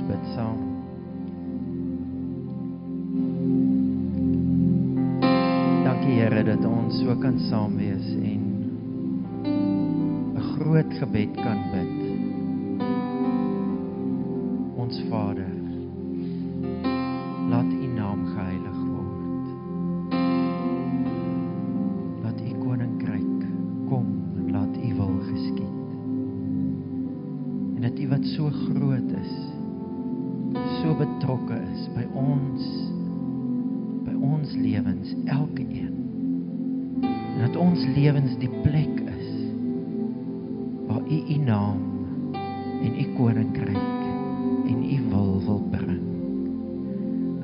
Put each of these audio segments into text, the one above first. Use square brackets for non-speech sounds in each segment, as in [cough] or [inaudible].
ons bid saam. Dankie Here dat ons so kan saam wees en 'n groot gebed kan bid. Ons Vader,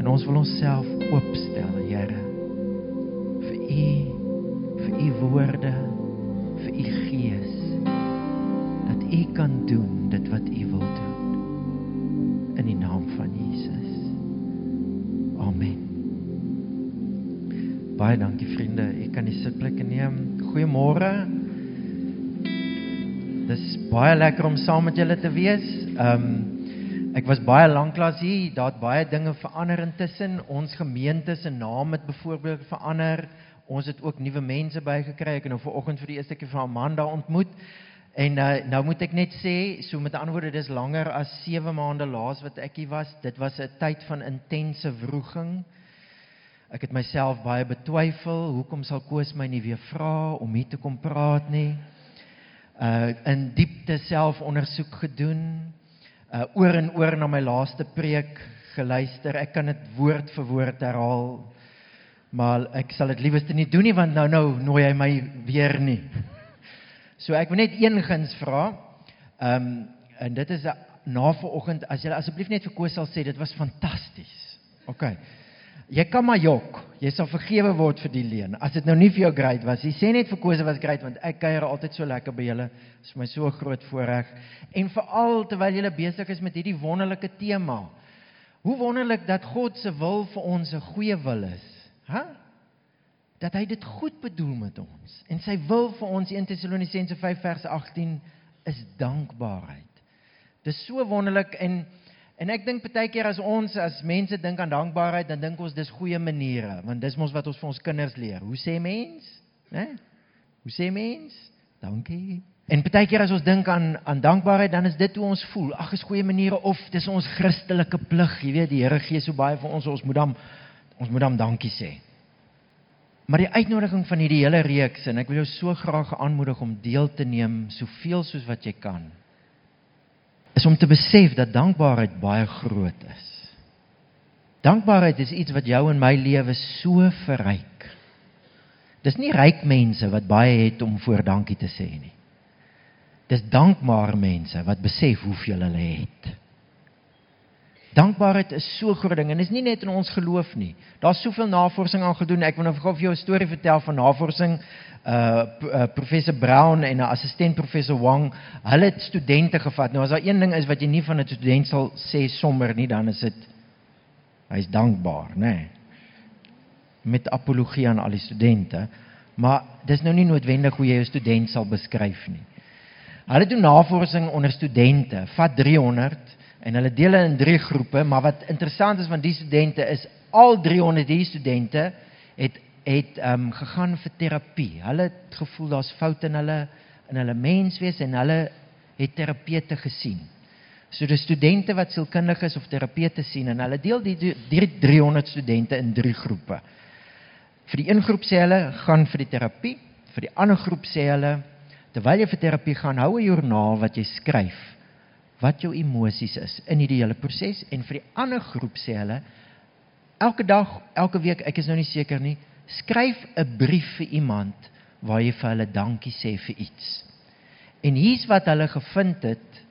En ons wil onsself oopstel, Here, vir U vir U woorde, vir U gees dat U kan doen dit wat U wil doen in die naam van Jesus. Amen. Baie dankie vriende. Ek kan die sitplekke neem. Goeiemôre. Dis baie lekker om saam met julle te wees. Ehm um, ek was baie lanklaas hier. Daar't baie dinge verander intussen. Ons gemeente se naam het byvoorbeeld verander. Ons het ook nuwe mense bygekry. Ek het nou vanoggend vir die eerste keer vir Amanda ontmoet. En uh, nou moet ek net sê, so met ander woorde, dis langer as 7 maande laas wat ek hier was. Dit was 'n tyd van intense wroging. Ek het myself baie betwyfel. Hoekom sal Koos my nie weer vra om hier te kom praat nie? Uh in diepte selfondersoek gedoen. Uh oor en oor na my laaste preek geluister. Ek kan dit woord vir woord herhaal. Maar ek sal dit liewerste nie doen nie want nou nou nooi hy my weer nie. [laughs] So ek wil net een guns vra. Ehm um, en dit is na vanoggend as jy asseblief net vir Koos sal sê dit was fantasties. OK. Jy kan maar jok. Jy sal vergewe word vir die leen. As dit nou nie vir jou great was, jy sê net vir Koos was great want ek kuier altyd so lekker by julle. Dit is vir my so groot voorreg. En veral terwyl julle besig is met hierdie wonderlike tema. Hoe wonderlik dat God se wil vir ons 'n goeie wil is. Hæ? Dat hy dit goed bedoel met ons. En sy wil vir ons 1 Tessalonisense 5 vers 18 is dankbaarheid. Dis so wonderlik en En ek dink baie keer as ons as mense dink aan dankbaarheid, dan dink ons dis goeie maniere, want dis mos wat ons vir ons kinders leer. Hoe sê mens? Né? Hoe sê mens? Dankie. En baie keer as ons dink aan aan dankbaarheid, dan is dit hoe ons voel. Ag, is goeie maniere of dis ons Christelike plig, jy weet, die Here gee so baie vir ons, ons moet dan ons moet dan dankie sê. Maar die uitnodiging van hierdie hele reeks en ek wil jou so graag aanmoedig om deel te neem soveel soos wat jy kan is om te besef dat dankbaarheid baie groot is. Dankbaarheid is iets wat jou en my lewe so verryk. Dis nie ryk mense wat baie het om voor dankie te sê nie. Dis dankbare mense wat besef hoeveel hulle het. Dankbaarheid is so groot ding en is nie net in ons geloof nie. Daar's soveel navorsing aan gedoen. Ek wil nou vir jou 'n storie vertel van navorsing uh, uh professor Brown en 'n assistent professor Wang, hulle het studente gevat. Nou as daar een ding is wat jy nie van 'n student sal sê sommer nie, dan is dit hy's dankbaar, nê. Nee. Met apologie aan al die studente, maar dis nou nie noodwendig hoe jy 'n student sal beskryf nie. Hulle doen navorsing onder studente, vat 300 en hulle deel hulle in drie groepe, maar wat interessant is van die studente is al 300 die studente het het ehm um, gegaan vir terapie. Hulle het gevoel daar's foute in hulle in hulle menswees en hulle het terapeute gesien. So die studente wat sielkundig is of terapeute sien en hulle deel die, die 300 studente in drie groepe. Vir die een groep sê hulle gaan vir die terapie, vir die ander groep sê hulle terwyl jy vir terapie gaan, hou 'n joernaal wat jy skryf wat jou emosies is in hierdie hele proses en vir die ander groep sê hulle elke dag, elke week, ek is nou nie seker nie, skryf 'n brief vir iemand waar jy vir hulle dankie sê vir iets. En hier's wat hulle gevind het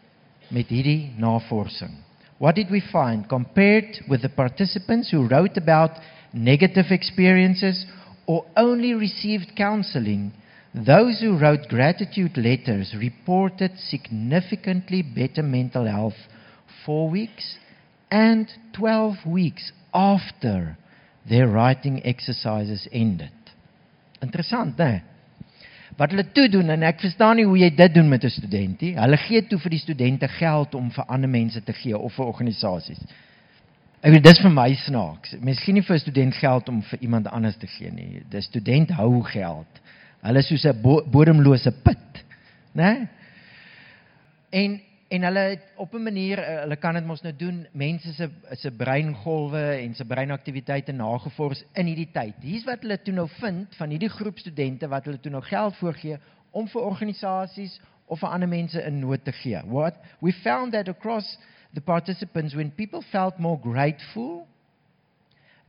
met hierdie navorsing. What did we find compared with the participants who wrote about negative experiences or only received counseling? Those who wrote gratitude letters reported significantly better mental health 4 weeks and 12 weeks after their writing exercises ended. Interessant, né? wat hulle toe doen en ek verstaan nie hoe jy dit doen met 'n student nie. Hulle gee toe vir die studente geld om vir ander mense te gee of vir organisasies. Ek weet dis vir my snaaks. Miskien nie vir 'n student geld om vir iemand anders te gee nie. Die student hou geld. Hulle is soos 'n bodemlose put, né? En en hulle op 'n manier eh, hulle kan dit mos nou doen mense se se breingolwe en se breinaktiwiteite nagevors in hierdie tyd. Hier's wat hulle toe nou vind van hierdie groep studente wat hulle toe nou geld voorgee om vir organisasies of vir ander mense in nood te gee. What we found that across the participants when people felt more grateful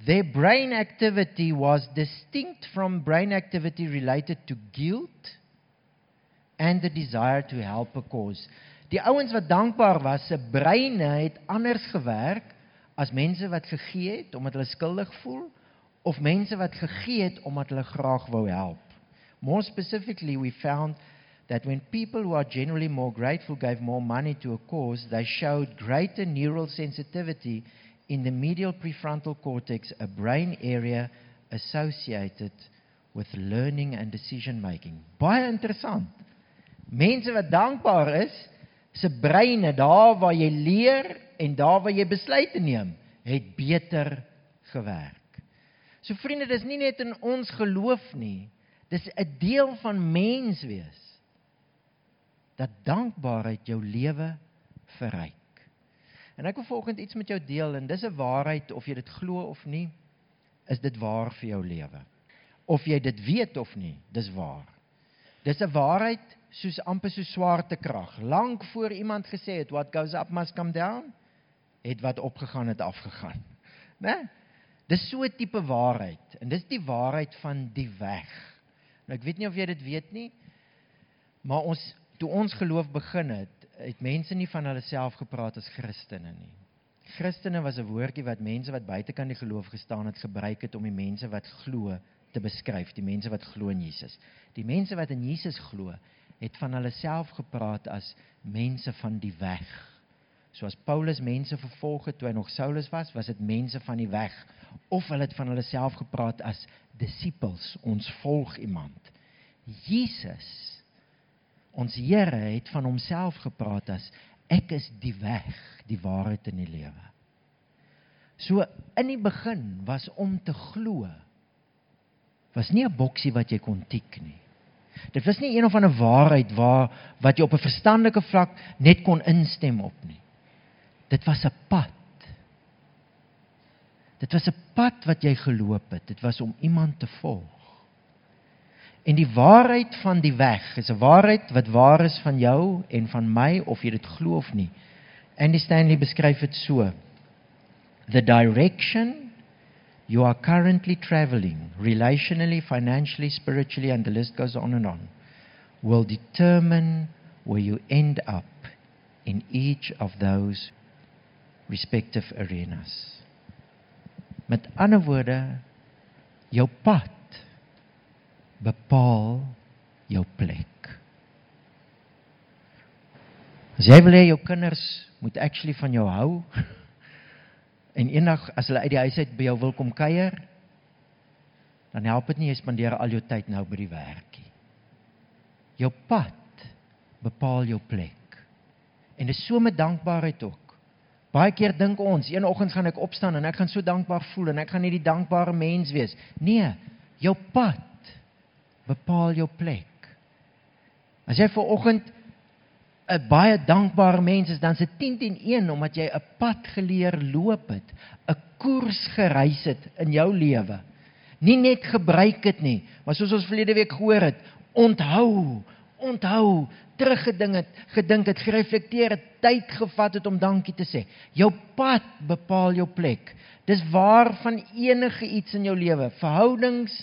their brain activity was distinct from brain activity related to guilt and the desire to help a cause. Die ouens wat dankbaar was, se breine het anders gewerk as mense wat gegee het omdat hulle skuldig voel of mense wat gegee het omdat hulle graag wou help. More specifically, we found that when people who are generally more grateful gave more money to a cause, they showed greater neural sensitivity in the medial prefrontal cortex, a brain area associated with learning and decision making. Baie interessant. Mense wat dankbaar is, se breine daar waar jy leer en daar waar jy besluite neem, het beter gewerk. So vriende, dis nie net in ons geloof nie. Dis 'n deel van mens wees dat dankbaarheid jou lewe verryk. En ek wil volgens iets met jou deel en dis 'n waarheid of jy dit glo of nie, is dit waar vir jou lewe. Of jy dit weet of nie, dis waar. Dis 'n waarheid soos amper so swaartekrag. Lank voor iemand gesê het what goes up must come down, het wat opgegaan het afgegaan. [laughs] Né? Dis so 'n tipe waarheid en dis die waarheid van die weg. Nou ek weet nie of jy dit weet nie, maar ons toe ons geloof begin het, het mense nie van hulle self gepraat as Christene nie. Christene was 'n woordjie wat mense wat buitekant die geloof gestaan het gebruik het om die mense wat glo te beskryf, die mense wat glo in Jesus. Die mense wat in Jesus glo, het van hulle self gepraat as mense van die weg. Soos Paulus mense vervolg het toe hy nog Saulus was, was dit mense van die weg of hulle het van hulle self gepraat as disippels, ons volg iemand. Jesus ons Here het van homself gepraat as ek is die weg, die waarheid en die lewe. So in die begin was om te glo was nie 'n boksie wat jy kon tik nie. Dit was nie een of ander waarheid waar wat jy op 'n verstandelike vlak net kon instem op nie. Dit was 'n pad. Dit was 'n pad wat jy geloop het. Dit was om iemand te volg. En die waarheid van die weg is 'n waarheid wat waar is van jou en van my of jy dit glo of nie. Andy Stanley beskryf dit so: The direction you are currently traveling, relationally, financially, spiritually, and the list goes on and on, will determine where you end up in each of those respective arenas. Met ander woorde, jou pad bepaal jou plek. As jy wil hê jou kinders moet actually van jou hou, [laughs] En eendag as hulle uit die huis uit by jou wil kom kuier, dan help dit nie jy spandeer al jou tyd nou by die werkie. Jou pad bepaal jou plek. En dis so met dankbaarheid ook. Baie keer dink ons, een oggend gaan ek opstaan en ek gaan so dankbaar voel en ek gaan nie die dankbare mens wees. Nee, jou pad bepaal jou plek. As jy ver oggend 'n baie dankbare mens is, dan se 10 teen 1 omdat jy 'n pad geleer loop het, 'n koers gereis het in jou lewe. Nie net gebruik dit nie, maar soos ons verlede week gehoor het, onthou, onthou, teruggedink het, gedink het, gereflekteer het, tyd gevat het om dankie te sê. Jou pad bepaal jou plek. Dis waar van enige iets in jou lewe, verhoudings,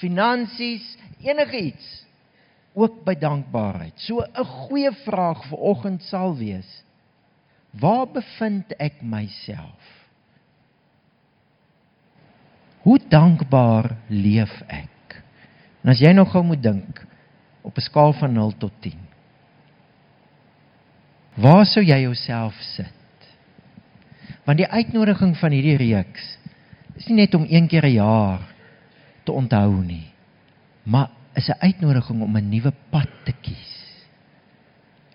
finansies, enige iets ook by dankbaarheid. So 'n goeie vraag vir oggend sal wees: Waar bevind ek myself? Hoe dankbaar leef ek? En as jy nou gou moet dink op 'n skaal van 0 tot 10. Waar sou jy jouself sit? Want die uitnodiging van hierdie reeks is nie net om een keer 'n jaar te onthou nie, maar is 'n uitnodiging om 'n nuwe pad te kies.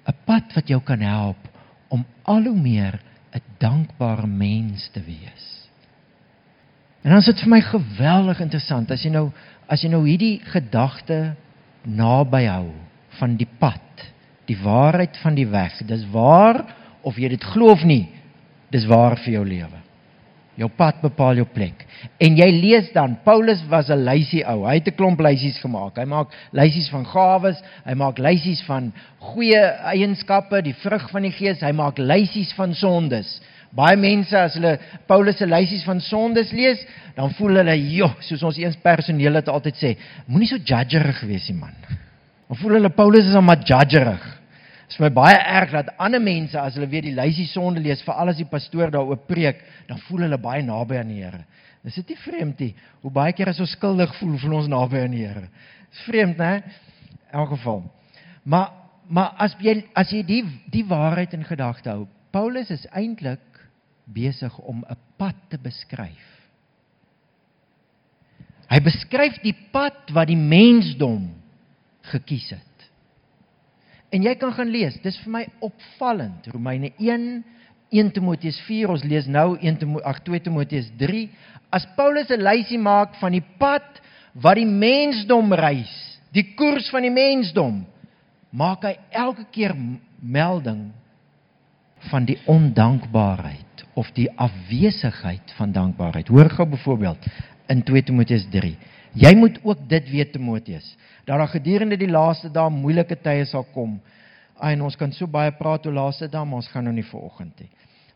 'n Pad wat jou kan help om al hoe meer 'n dankbare mens te wees. En dan is dit vir my geweldig interessant as jy nou as jy nou hierdie gedagte naby hou van die pad, die waarheid van die weg. Dis waar of jy dit glo of nie, dis waar vir jou lewe. Jou pad bepaal jou plek. En jy lees dan Paulus was 'n lysie ou. Hy het 'n klomp lysies gemaak. Hy maak lysies van gawes, hy maak lysies van goeie eienskappe, die vrug van die gees, hy maak lysies van sondes. Baie mense as hulle Paulus se lysies van sondes lees, dan voel hulle, "Jo, soos ons eens personeel het altyd sê, moenie so judgerig wees nie, man." Dan voel hulle Paulus is maar judgerig. Dit is my baie erg dat ander mense as hulle weer die lysie sonde lees, veral as die pastoor daaroor preek, dan voel hulle baie naby aan die Here. Dis dit nie vreemd nie. Hoe baie keer as ons skuldig voel, voel ons naby aan die Here. Dis vreemd, né? In elk geval. Maar maar as jy as jy die die waarheid in gedagte hou, Paulus is eintlik besig om 'n pad te beskryf. Hy beskryf die pad wat die mensdom gekies het. En jy kan gaan lees, dis vir my opvallend. Romeine 1, 1 Timoteus 4, ons lees nou 1 Timoteus ag 2 Timoteus 3, as Paulus 'n lysie maak van die pad wat die mensdom reis, die koers van die mensdom, maak hy elke keer melding van die ondankbaarheid of die afwesigheid van dankbaarheid. Hoor gou byvoorbeeld in 2 Timoteus 3. Jy moet ook dit weet Timoteus, dat daar gedurende die laaste dae moeilike tye sal kom. En ons kan so baie praat oor laaste dae, maar ons gaan nou nie vanoggend hê.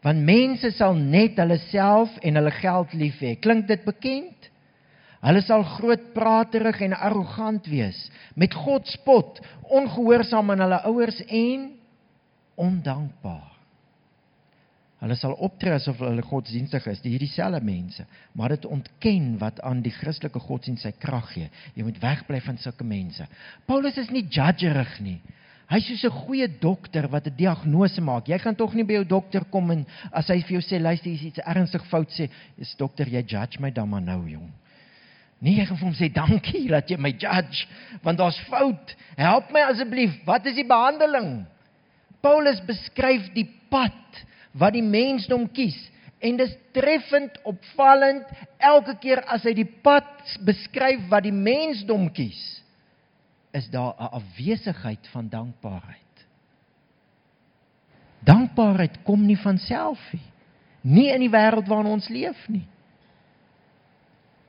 Want mense sal net hulle self en hulle geld lief hê. Klink dit bekend? Hulle sal groot praterig en arrogant wees, met God spot, ongehoorsaam aan hulle ouers en ondankbaar. Hulle sal optree asof hulle godsdienstig is, die hierdie selfde mense, maar dit ontken wat aan die Christelike godsdienst sy krag gee. Jy moet wegbly van sulke mense. Paulus is nie judgerig nie. Hy's soos 'n goeie dokter wat 'n diagnose maak. Jy gaan tog nie by jou dokter kom en as hy vir jou sê luister hier's iets ernstig fout sê, is dokter jy judge my dan maar nou jong. Nee, jy gaan vir hom sê dankie dat jy my judge, want daar's fout. Help my asseblief. Wat is die behandeling? Paulus beskryf die pad wat die mensdom kies en dis treffend opvallend elke keer as hy die pad beskryf wat die mensdom kies is daar 'n afwesigheid van dankbaarheid. Dankbaarheid kom nie van self nie. Nie in die wêreld waarin ons leef nie.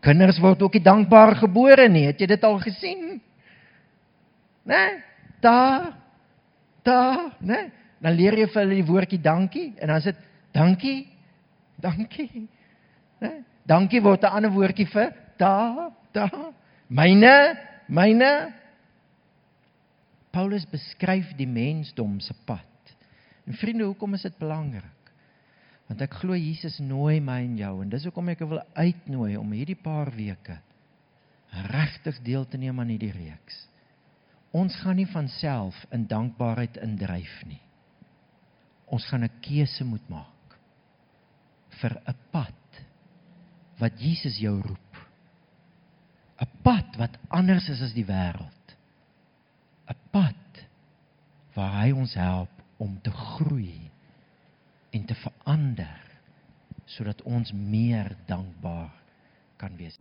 Kinders word ook nie dankbaar gebore nie. Het jy dit al gesien? Né? Nee? Daar. Daar, né? Dan leer jy vir hulle die woordjie dankie en dan is dit dankie. Dankie. Né? Dankie word 'n ander woordjie vir da, da. Myne, myne. Paulus beskryf die mensdom se pad. En vriende, hoekom is dit belangrik? Want ek glo Jesus nooi my en jou en dis hoekom ek wil uitnooi om hierdie paar weke regtig deel te neem aan hierdie reeks. Ons gaan nie van self in dankbaarheid indryf nie ons gaan 'n keuse moet maak vir 'n pad wat Jesus jou roep. 'n Pad wat anders is as die wêreld. 'n Pad waar hy ons help om te groei en te verander sodat ons meer dankbaar kan wees.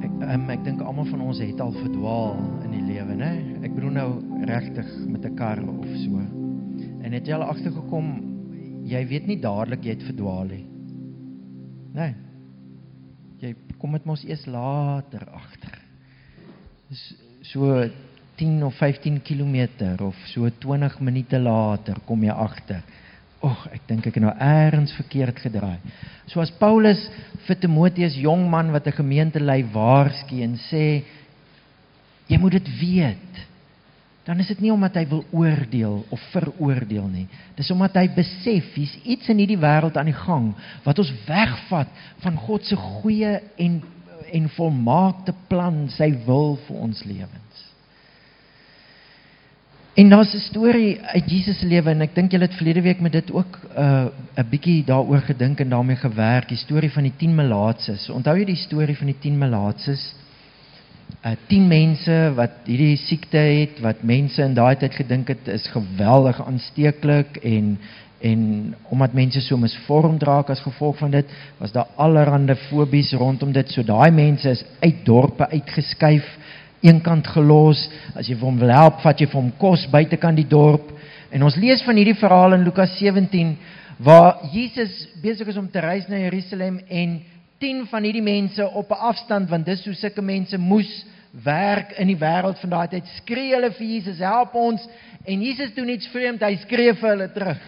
Ek um, ek dink almal van ons het al verdwaal in die lewe, né? Ek bedoel nou regtig met 'n kar of so. En het jy al agtergekom jy weet nie dadelik jy het verdwaal nie. Nee. Jy kom dit mos eers later agter. So 10 of 15 km of so 20 minute later kom jy agter. Ag, ek dink ek het nou eers verkeerd gedraai. So as Paulus vir Timoteus jong man wat 'n gemeente lei waarsku en sê jy moet dit weet dan is dit nie omdat hy wil oordeel of veroordeel nie. Dis omdat hy besef hier's iets in hierdie wêreld aan die gang wat ons wegvat van God se goeie en en volmaakte plan, sy wil vir ons lewens. En daar's 'n storie uit Jesus se lewe en ek dink julle het verlede week met dit ook 'n uh, 'n bietjie daaroor gedink en daarmee gewerk, die storie van die 10 melaatses. Onthou jy die storie van die 10 melaatses? Uh 10 mense wat hierdie siekte het wat mense in daai tyd gedink het is geweldig aansteeklik en en omdat mense so misvormd raak as gevolg van dit was daar allerlei fobies rondom dit. So daai mense is uit dorpe uitgeskuif eenkant gelos. As jy vir hom wil help vat jy vir hom kos buitekant die dorp. En ons lees van hierdie verhaal in Lukas 17 waar Jesus besig is om te reis na Jerusalem en 10 van hierdie mense op 'n afstand want dis hoe sulke mense moes werk in die wêreld van daai tyd skree hulle vir Jesus help ons en Jesus doen iets vreemd hy skree vir hulle terug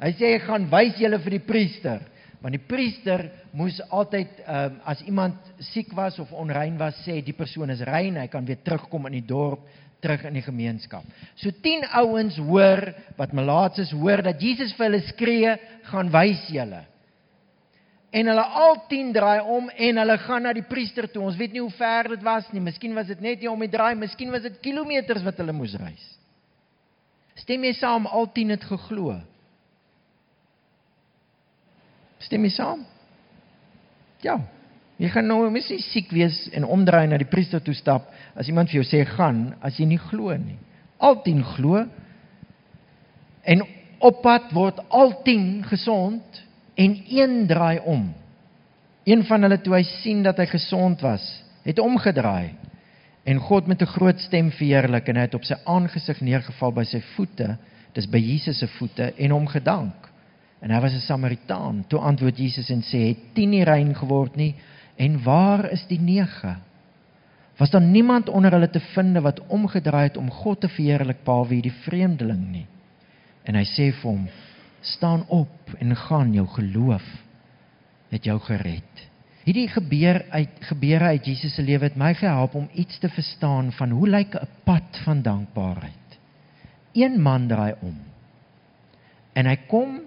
hy sê ek gaan wys julle vir die priester want die priester moes altyd um, as iemand siek was of onrein was sê die persoon is rein hy kan weer terugkom in die dorp terug in die gemeenskap. So 10 ouens hoor wat malaatses hoor dat Jesus vir hulle skree, gaan wys julle. En hulle al 10 draai om en hulle gaan na die priester toe. Ons weet nie hoe ver dit was nie. Miskien was dit net hier om die draai, miskien was dit kilometers wat hulle moes reis. Stem jy saam al 10 het geglo? Stem jy saam? Ja. Jy gaan nou mos nie siek wees en omdraai na die priester toe stap as iemand vir jou sê gaan as jy nie glo nie. Al 10 glo. En op pad word al 10 gesond en een draai om. Een van hulle toe hy sien dat hy gesond was, het omgedraai en God met 'n groot stem verheerlik en hy het op sy aangesig neergeval by sy voete, dis by Jesus se voete en hom gedank. En hy was 'n Samaritaan. Toe antwoord Jesus en sê: "Het 10 nie rein geword nie en waar is die 9?" Was daar niemand onder hulle te vind wat omgedraai het om God te verheerlik behalwe hierdie vreemdeling nie? En hy sê vir hom: staan op en gaan jou geloof het jou gered. Hierdie gebeur uit gebeure uit Jesus se lewe het my gehelp om iets te verstaan van hoe lyk 'n pad van dankbaarheid. Een man draai om. En hy kom,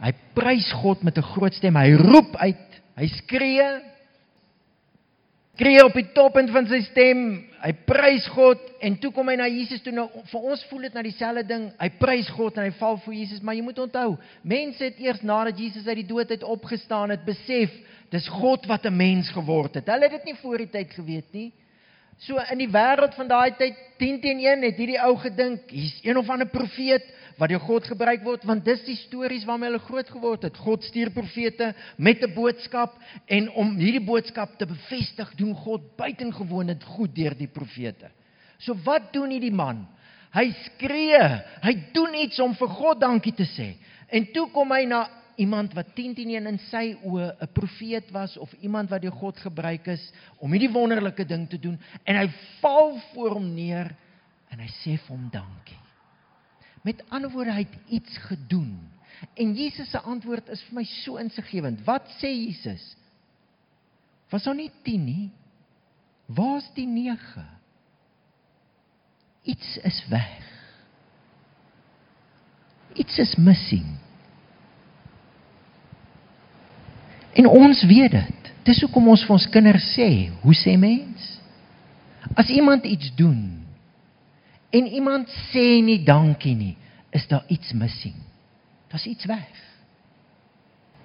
hy prys God met 'n groot stem, hy roep uit, hy skree skree op die toppunt van sy stem, hy prys God en toe kom hy na Jesus toe nou vir ons voel dit na dieselfde ding. Hy prys God en hy val voor Jesus, maar jy moet onthou, mense het eers nadat Jesus uit die dood uit opgestaan het, besef dis God wat 'n mens geword het. Hulle het dit nie voor die tyd geweet nie. So in die wêreld van daai tyd 10 teen 1 het hierdie ou gedink, hier's een of ander profeet wat deur God gebruik word want dis die stories waarmee hulle groot geword het. God stuur profete met 'n boodskap en om hierdie boodskap te bevestig, doen God buitengewoon dit goed deur die profete. So wat doen hierdie man? Hy skree, hy doen iets om vir God dankie te sê. En toe kom hy na iemand wat 10 teen 1 in sy oë 'n profeet was of iemand wat deur God gebruik is om hierdie wonderlike ding te doen en hy val voor hom neer en hy sê vir hom dankie. Met ander woorde hy het iets gedoen. En Jesus se antwoord is vir my so insiggewend. Wat sê Jesus? Was daar nie 10 nie? Waar's die 9? Iets is weg. Iets is missing. En ons weet dit. Dis hoekom ons vir ons kinders sê, hoe sê mens? As iemand iets doen en iemand sê nie dankie nie, is daar iets missing. Daar's iets weg.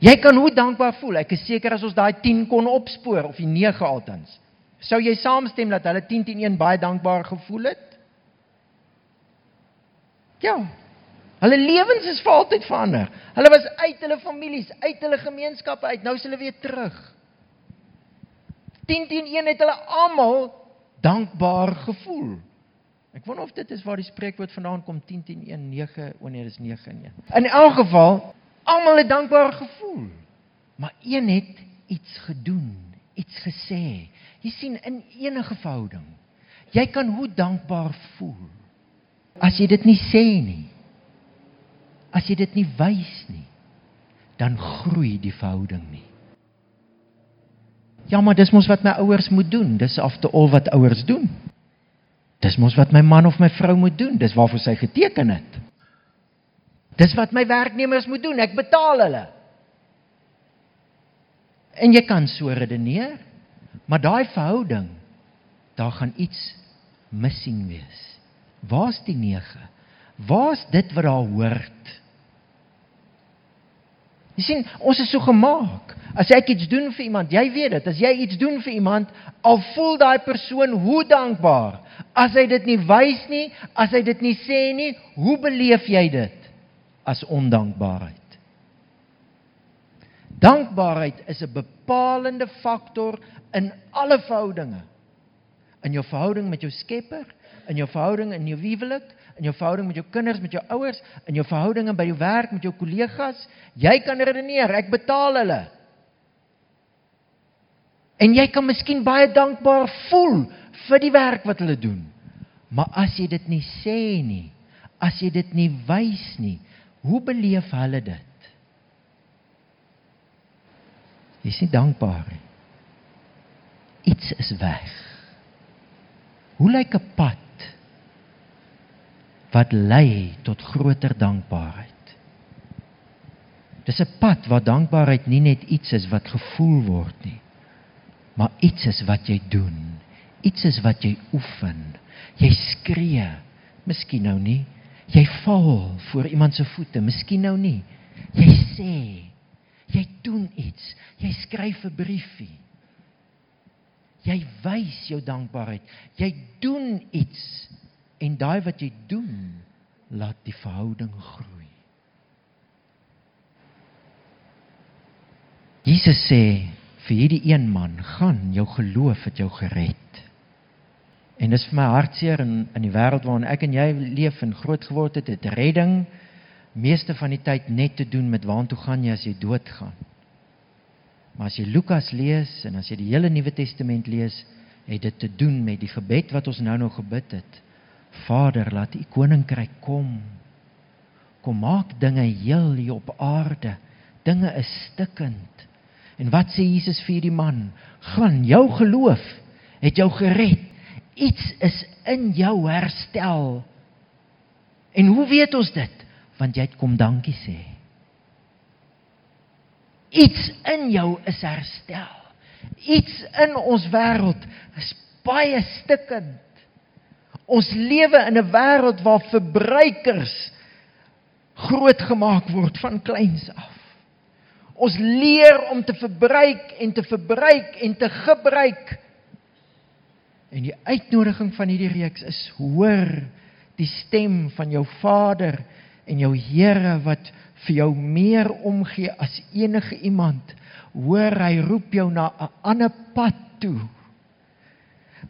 Jy kan hoe dankbaar voel. Ek is seker as ons daai 10 kon opspoor of die 9 altens. Sou jy saamstem dat hulle 10 teen 1 baie dankbaar gevoel het? Ja, Hulle lewens is vir altyd verander. Hulle was uit hulle families, uit hulle gemeenskappe uit. Nou is hulle weer terug. 10 teen 1 het hulle almal dankbaar gevoel. Ek wonder of dit is waar die spreekwoord vandaan kom 10 teen 1 9 o nee dis 9 en 1. In elk geval almal het dankbaar gevoel. Maar een het iets gedoen, iets gesê. Jy sien in enige verhouding. Jy kan hoe dankbaar voel as jy dit nie sê nie. As jy dit nie wys nie, dan groei die verhouding nie. Ja, maar dis mos wat my ouers moet doen. Dis afte al wat ouers doen. Dis mos wat my man of my vrou moet doen. Dis waarvoor sy geteken het. Dis wat my werknemers moet doen. Ek betaal hulle. En jy kan so redeneer, maar daai verhouding, daar gaan iets missing wees. Waar's die 9? Waar's dit wat daar hoort? Jy sien, ons is so gemaak. As ek iets doen vir iemand, jy weet dit, as jy iets doen vir iemand, al voel daai persoon hoe dankbaar. As hy dit nie wys nie, as hy dit nie sê nie, hoe beleef jy dit as ondankbaarheid? Dankbaarheid is 'n bepalende faktor in alle verhoudinge. In jou verhouding met jou Skepper, in jou verhouding in jou huwelik, in jou verhouding met jou kinders, met jou ouers, in jou verhoudinge by jou werk met jou kollegas, jy kan redeneer, ek betaal hulle. En jy kan miskien baie dankbaar voel vir die werk wat hulle doen. Maar as jy dit nie sê nie, as jy dit nie wys nie, hoe beleef hulle dit? Jy's nie dankbaar nie. Iets is weg. Hoe lyk 'n pad wat lei tot groter dankbaarheid? Dis 'n pad waar dankbaarheid nie net iets is wat gevoel word nie, maar iets is wat jy doen. Iets is wat jy oefen. Jy skree, miskien nou nie. Jy val voor iemand se voete, miskien nou nie. Jy sê, jy doen iets. Jy skryf 'n briefie. Jy wys jou dankbaarheid. Jy doen iets en daai wat jy doen laat die verhouding groei. Jesus sê vir hierdie een man, gaan jou geloof het jou gered. En dis vir my hartseer in in die wêreld waarin ek en jy leef en groot geword het, het redding meeste van die tyd net te doen met waartoe gaan jy as jy doodgaan. Maar as jy Lukas lees en as jy die hele Nuwe Testament lees, het dit te doen met die gebed wat ons nou nog gebid het. Vader, laat U koninkryk kom. Kom maak dinge heel hier op aarde. Dinge is stikkend. En wat sê Jesus vir die man? Gaan jou geloof het jou gered. Iets is in jou herstel. En hoe weet ons dit? Want jy het kom dankie sê. Iets in jou is herstel. Iets in ons wêreld is baie stikkend. Ons lewe in 'n wêreld waar verbruikers groot gemaak word van kleins af. Ons leer om te verbruik en te verbruik en te gebruik. En die uitnodiging van hierdie reeks is hoor die stem van jou Vader en jou Here wat vir jou meer omgee as enige iemand. Hoor, hy roep jou na 'n ander pad toe.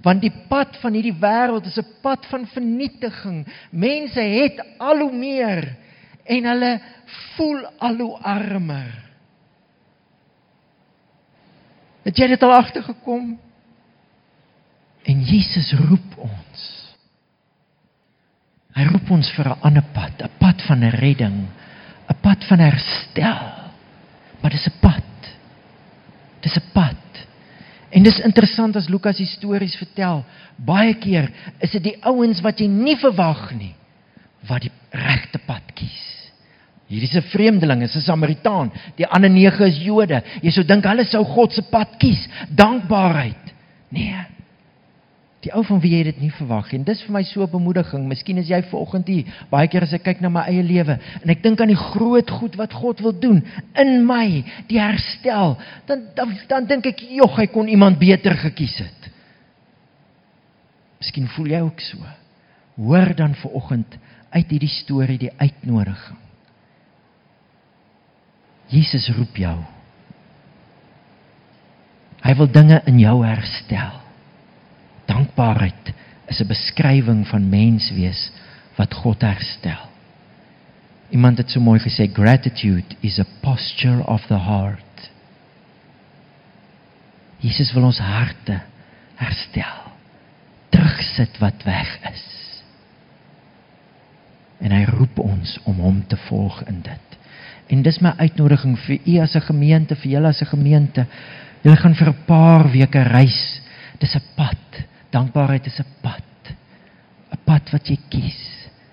Want die pad van hierdie wêreld is 'n pad van vernietiging. Mense het al hoe meer en hulle voel al hoe armer. Het jy dit al agtergekom? En Jesus roep ons. Hy roep ons vir 'n ander pad, 'n pad van redding, 'n pad van herstel. Maar dis 'n pad. Dis 'n pad. En dis interessant as Lukas stories vertel. Baie keer is dit die ouens wat jy nie verwag nie wat die regte pad kies. Hierdie is 'n vreemdeling, is 'n Samaritaan. Die ander 9 is Jode. Jy sou dink hulle sou God se pad kies, dankbaarheid. Nee. Die ou van wie jy dit nie verwag nie. En dis vir my so 'n bemoediging. Miskien is jy vanoggend hier. Baie keer as ek kyk na my eie lewe en ek dink aan die groot goed wat God wil doen in my, die herstel, dan dan, dan dink ek, "Jog, hy kon iemand beter gekies het." Miskien voel jy ook so. Hoor dan vanoggend uit hierdie storie die uitnodiging. Jesus roep jou. Hy wil dinge in jou herstel. Dankbaarheid is 'n beskrywing van menswees wat God herstel. Iemand het so mooi gesê gratitude is a posture of the heart. Jesus wil ons harte herstel. Terugsit wat weg is. En hy roep ons om hom te volg in dit. En dis my uitnodiging vir u as 'n gemeente, vir julle as 'n gemeente. Julle gaan vir 'n paar weke reis. Dis 'n pad. Dankbaarheid is 'n pad. 'n Pad wat jy kies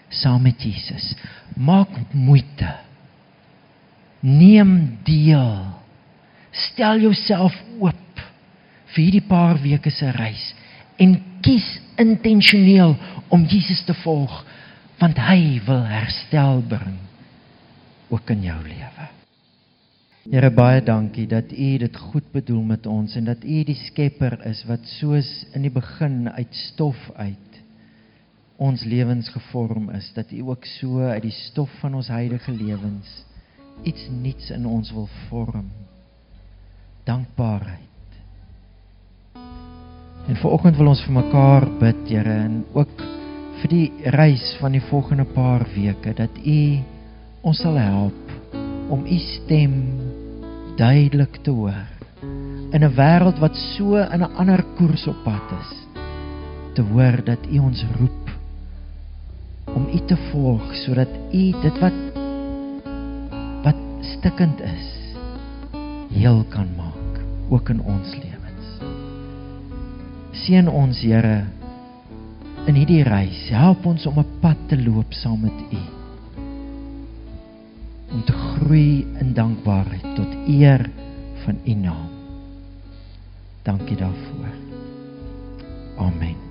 saam met Jesus. Maak moeite. Neem deel. Stel jouself oop vir hierdie paar weke se reis en kies intentioneel om Jesus te volg want hy wil herstel bring ook in jou lewe. Here baie dankie dat U dit goed bedoel met ons en dat U die skepper is wat soos in die begin uit stof uit ons lewens gevorm is, dat U ook so uit die stof van ons huidige lewens iets nuuts in ons wil vorm. Dankbaarheid. En vanoggend wil ons vir mekaar bid, Here, en ook vir die reis van die volgende paar weke dat U ons sal help om U stem duidelik te hoor in 'n wêreld wat so in 'n ander koers op pad is te hoor dat U ons roep om U te volg sodat U dit wat wat stikkend is heel kan maak ook in ons lewens. Seën ons Here in hierdie reis. Help ons om 'n pad te loop saam met U. Om te groei in dankbaarheid tot eer van U naam. Dankie daarvoor. Amen.